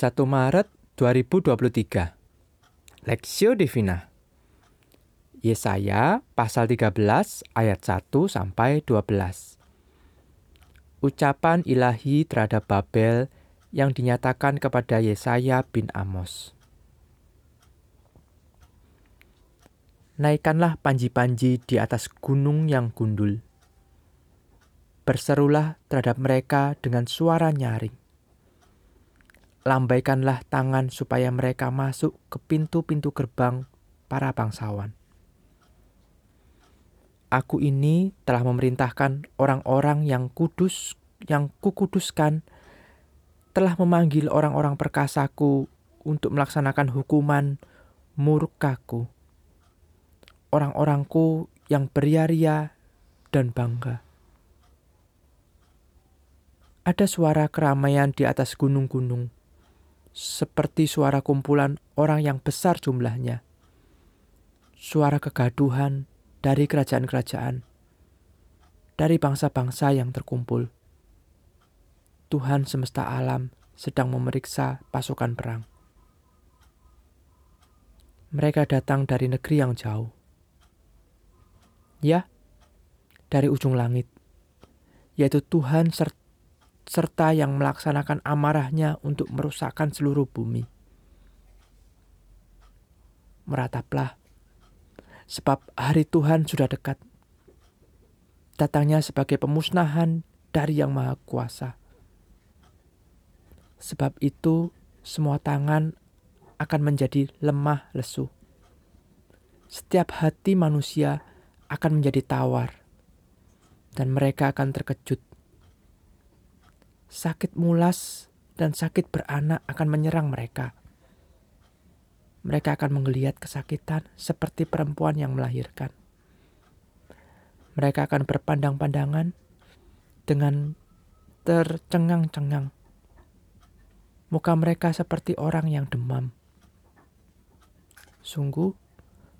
1 Maret 2023 Lexio Divina. Yesaya pasal 13 ayat 1 sampai 12 Ucapan ilahi terhadap Babel yang dinyatakan kepada Yesaya bin Amos. Naikkanlah panji-panji di atas gunung yang gundul. Berserulah terhadap mereka dengan suara nyaring lambaikanlah tangan supaya mereka masuk ke pintu-pintu gerbang para bangsawan. Aku ini telah memerintahkan orang-orang yang kudus, yang kukuduskan, telah memanggil orang-orang perkasaku untuk melaksanakan hukuman murkaku. Orang-orangku yang beria-ria dan bangga. Ada suara keramaian di atas gunung-gunung seperti suara kumpulan orang yang besar jumlahnya. Suara kegaduhan dari kerajaan-kerajaan, dari bangsa-bangsa yang terkumpul. Tuhan semesta alam sedang memeriksa pasukan perang. Mereka datang dari negeri yang jauh. Ya, dari ujung langit, yaitu Tuhan serta serta yang melaksanakan amarahnya untuk merusakkan seluruh bumi. Merataplah, sebab hari Tuhan sudah dekat. Datangnya sebagai pemusnahan dari Yang Maha Kuasa. Sebab itu, semua tangan akan menjadi lemah lesu. Setiap hati manusia akan menjadi tawar, dan mereka akan terkejut sakit mulas dan sakit beranak akan menyerang mereka. Mereka akan menggeliat kesakitan seperti perempuan yang melahirkan. Mereka akan berpandang-pandangan dengan tercengang-cengang. Muka mereka seperti orang yang demam. Sungguh,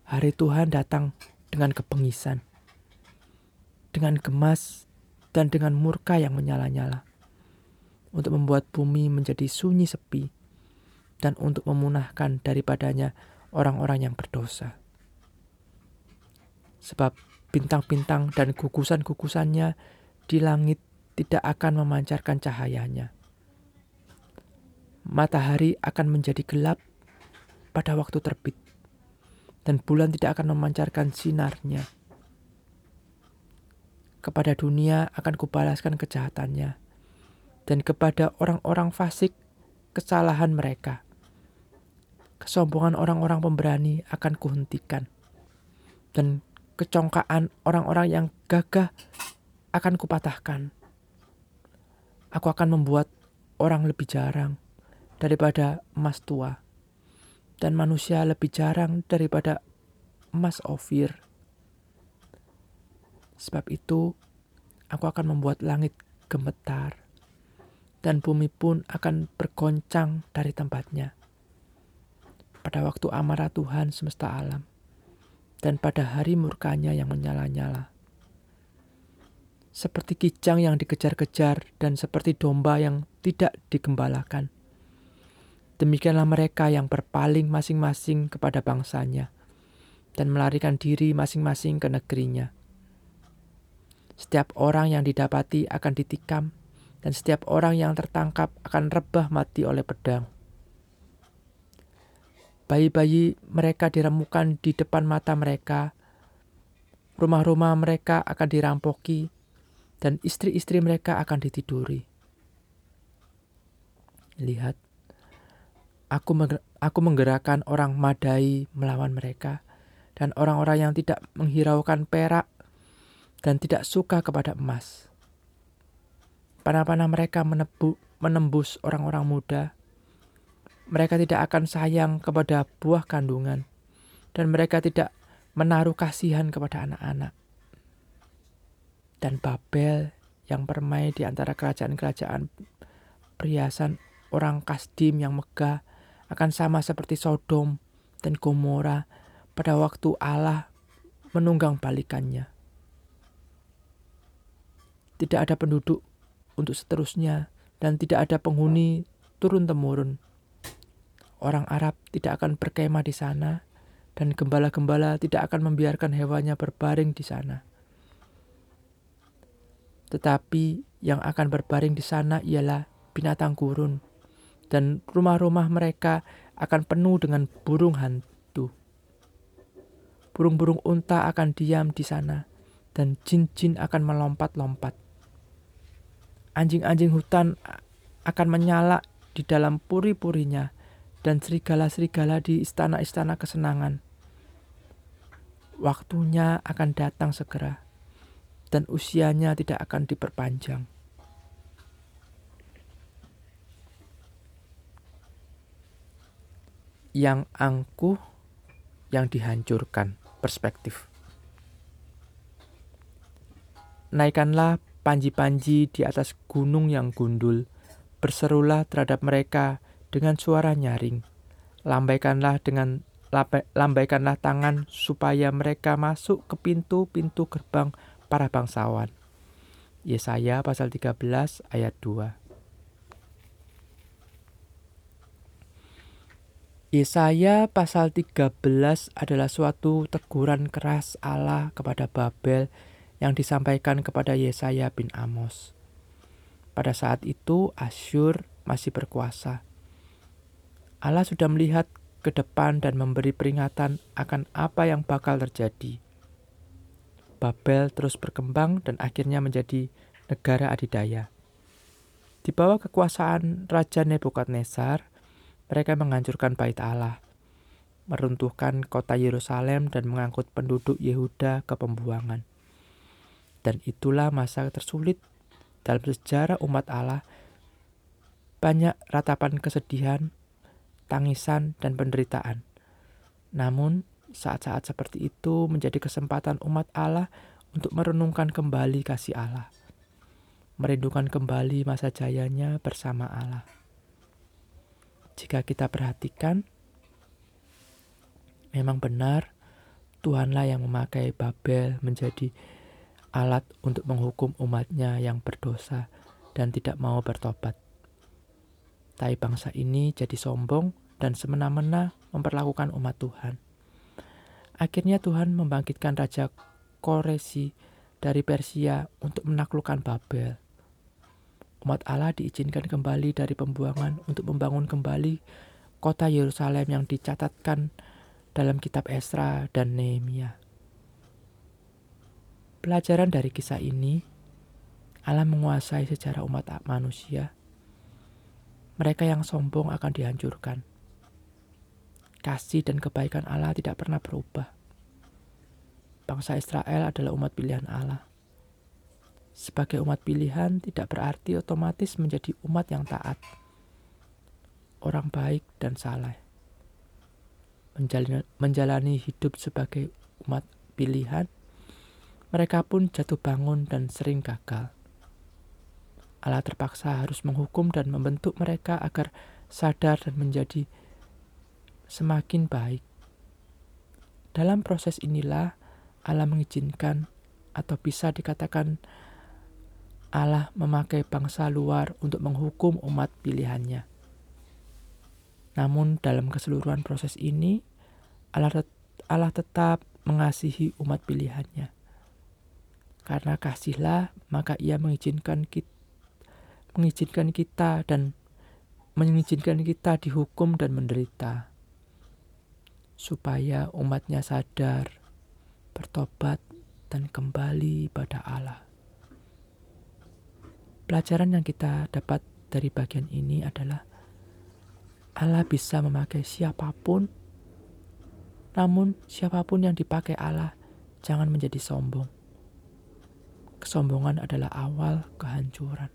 hari Tuhan datang dengan kepengisan, dengan gemas, dan dengan murka yang menyala-nyala untuk membuat bumi menjadi sunyi sepi, dan untuk memunahkan daripadanya orang-orang yang berdosa. Sebab bintang-bintang dan gugusan-gugusannya di langit tidak akan memancarkan cahayanya. Matahari akan menjadi gelap pada waktu terbit, dan bulan tidak akan memancarkan sinarnya. Kepada dunia akan kubalaskan kejahatannya, dan kepada orang-orang fasik kesalahan mereka. Kesombongan orang-orang pemberani akan kuhentikan, dan kecongkaan orang-orang yang gagah akan kupatahkan. Aku akan membuat orang lebih jarang daripada emas tua, dan manusia lebih jarang daripada emas ofir. Sebab itu, aku akan membuat langit gemetar dan bumi pun akan bergoncang dari tempatnya. Pada waktu amarah Tuhan semesta alam, dan pada hari murkanya yang menyala-nyala. Seperti kijang yang dikejar-kejar dan seperti domba yang tidak digembalakan. Demikianlah mereka yang berpaling masing-masing kepada bangsanya dan melarikan diri masing-masing ke negerinya. Setiap orang yang didapati akan ditikam dan setiap orang yang tertangkap akan rebah mati oleh pedang. Bayi-bayi mereka diremukan di depan mata mereka, rumah-rumah mereka akan dirampoki, dan istri-istri mereka akan ditiduri. Lihat, aku, aku menggerakkan orang Madai melawan mereka, dan orang-orang yang tidak menghiraukan perak dan tidak suka kepada emas Panah-panah mereka menebu, menembus orang-orang muda. Mereka tidak akan sayang kepada buah kandungan, dan mereka tidak menaruh kasihan kepada anak-anak. Dan Babel yang permai di antara kerajaan-kerajaan perhiasan orang Kasdim yang megah akan sama seperti Sodom dan Gomora pada waktu Allah menunggang balikannya. Tidak ada penduduk untuk seterusnya dan tidak ada penghuni turun-temurun. orang Arab tidak akan berkemah di sana, dan gembala-gembala tidak akan membiarkan hewannya berbaring di sana. Tetapi yang akan berbaring di sana ialah binatang gurun, dan rumah-rumah mereka akan penuh dengan burung hantu. Burung-burung unta akan diam di sana, dan jin-jin akan melompat-lompat. Anjing-anjing hutan akan menyala di dalam puri-purinya, dan serigala-serigala di istana-istana kesenangan. Waktunya akan datang segera, dan usianya tidak akan diperpanjang. Yang angkuh, yang dihancurkan, perspektif. Naikkanlah panji-panji di atas gunung yang gundul, berserulah terhadap mereka dengan suara nyaring. Lambaikanlah dengan lambaikanlah tangan supaya mereka masuk ke pintu-pintu gerbang para bangsawan. Yesaya pasal 13 ayat 2. Yesaya pasal 13 adalah suatu teguran keras Allah kepada Babel yang disampaikan kepada Yesaya bin Amos. Pada saat itu Asyur masih berkuasa. Allah sudah melihat ke depan dan memberi peringatan akan apa yang bakal terjadi. Babel terus berkembang dan akhirnya menjadi negara adidaya. Di bawah kekuasaan Raja Nebukadnezar, mereka menghancurkan bait Allah, meruntuhkan kota Yerusalem dan mengangkut penduduk Yehuda ke pembuangan. Dan itulah masa tersulit dalam sejarah umat Allah. Banyak ratapan kesedihan, tangisan, dan penderitaan. Namun, saat-saat seperti itu menjadi kesempatan umat Allah untuk merenungkan kembali kasih Allah. Merindukan kembali masa jayanya bersama Allah. Jika kita perhatikan, memang benar Tuhanlah yang memakai Babel menjadi alat untuk menghukum umatnya yang berdosa dan tidak mau bertobat. Tapi bangsa ini jadi sombong dan semena-mena memperlakukan umat Tuhan. Akhirnya Tuhan membangkitkan Raja Koresi dari Persia untuk menaklukkan Babel. Umat Allah diizinkan kembali dari pembuangan untuk membangun kembali kota Yerusalem yang dicatatkan dalam kitab Esra dan Nehemia. Pelajaran dari kisah ini, Allah menguasai secara umat manusia. Mereka yang sombong akan dihancurkan. Kasih dan kebaikan Allah tidak pernah berubah. Bangsa Israel adalah umat pilihan Allah. Sebagai umat pilihan tidak berarti otomatis menjadi umat yang taat. Orang baik dan saleh. Menjalani, menjalani hidup sebagai umat pilihan mereka pun jatuh bangun dan sering gagal. Allah terpaksa harus menghukum dan membentuk mereka agar sadar dan menjadi semakin baik. Dalam proses inilah Allah mengizinkan atau bisa dikatakan Allah memakai bangsa luar untuk menghukum umat pilihannya. Namun dalam keseluruhan proses ini Allah, tetap mengasihi umat pilihannya. Karena kasihlah, maka ia mengizinkan kita, mengizinkan kita dan mengizinkan kita dihukum dan menderita. Supaya umatnya sadar, bertobat, dan kembali pada Allah. Pelajaran yang kita dapat dari bagian ini adalah Allah bisa memakai siapa pun, namun siapa pun yang dipakai Allah jangan menjadi sombong Kesombongan adalah awal kehancuran.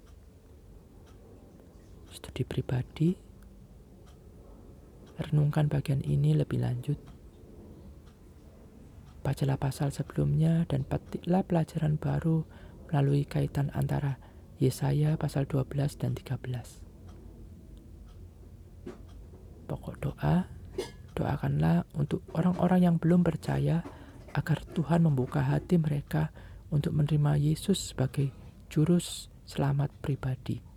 Studi pribadi, renungkan bagian ini lebih lanjut. Bacalah pasal sebelumnya dan petiklah pelajaran baru melalui kaitan antara Yesaya pasal 12 dan 13. Pokok doa, doakanlah untuk orang-orang yang belum percaya agar Tuhan membuka hati mereka untuk menerima Yesus sebagai jurus selamat pribadi.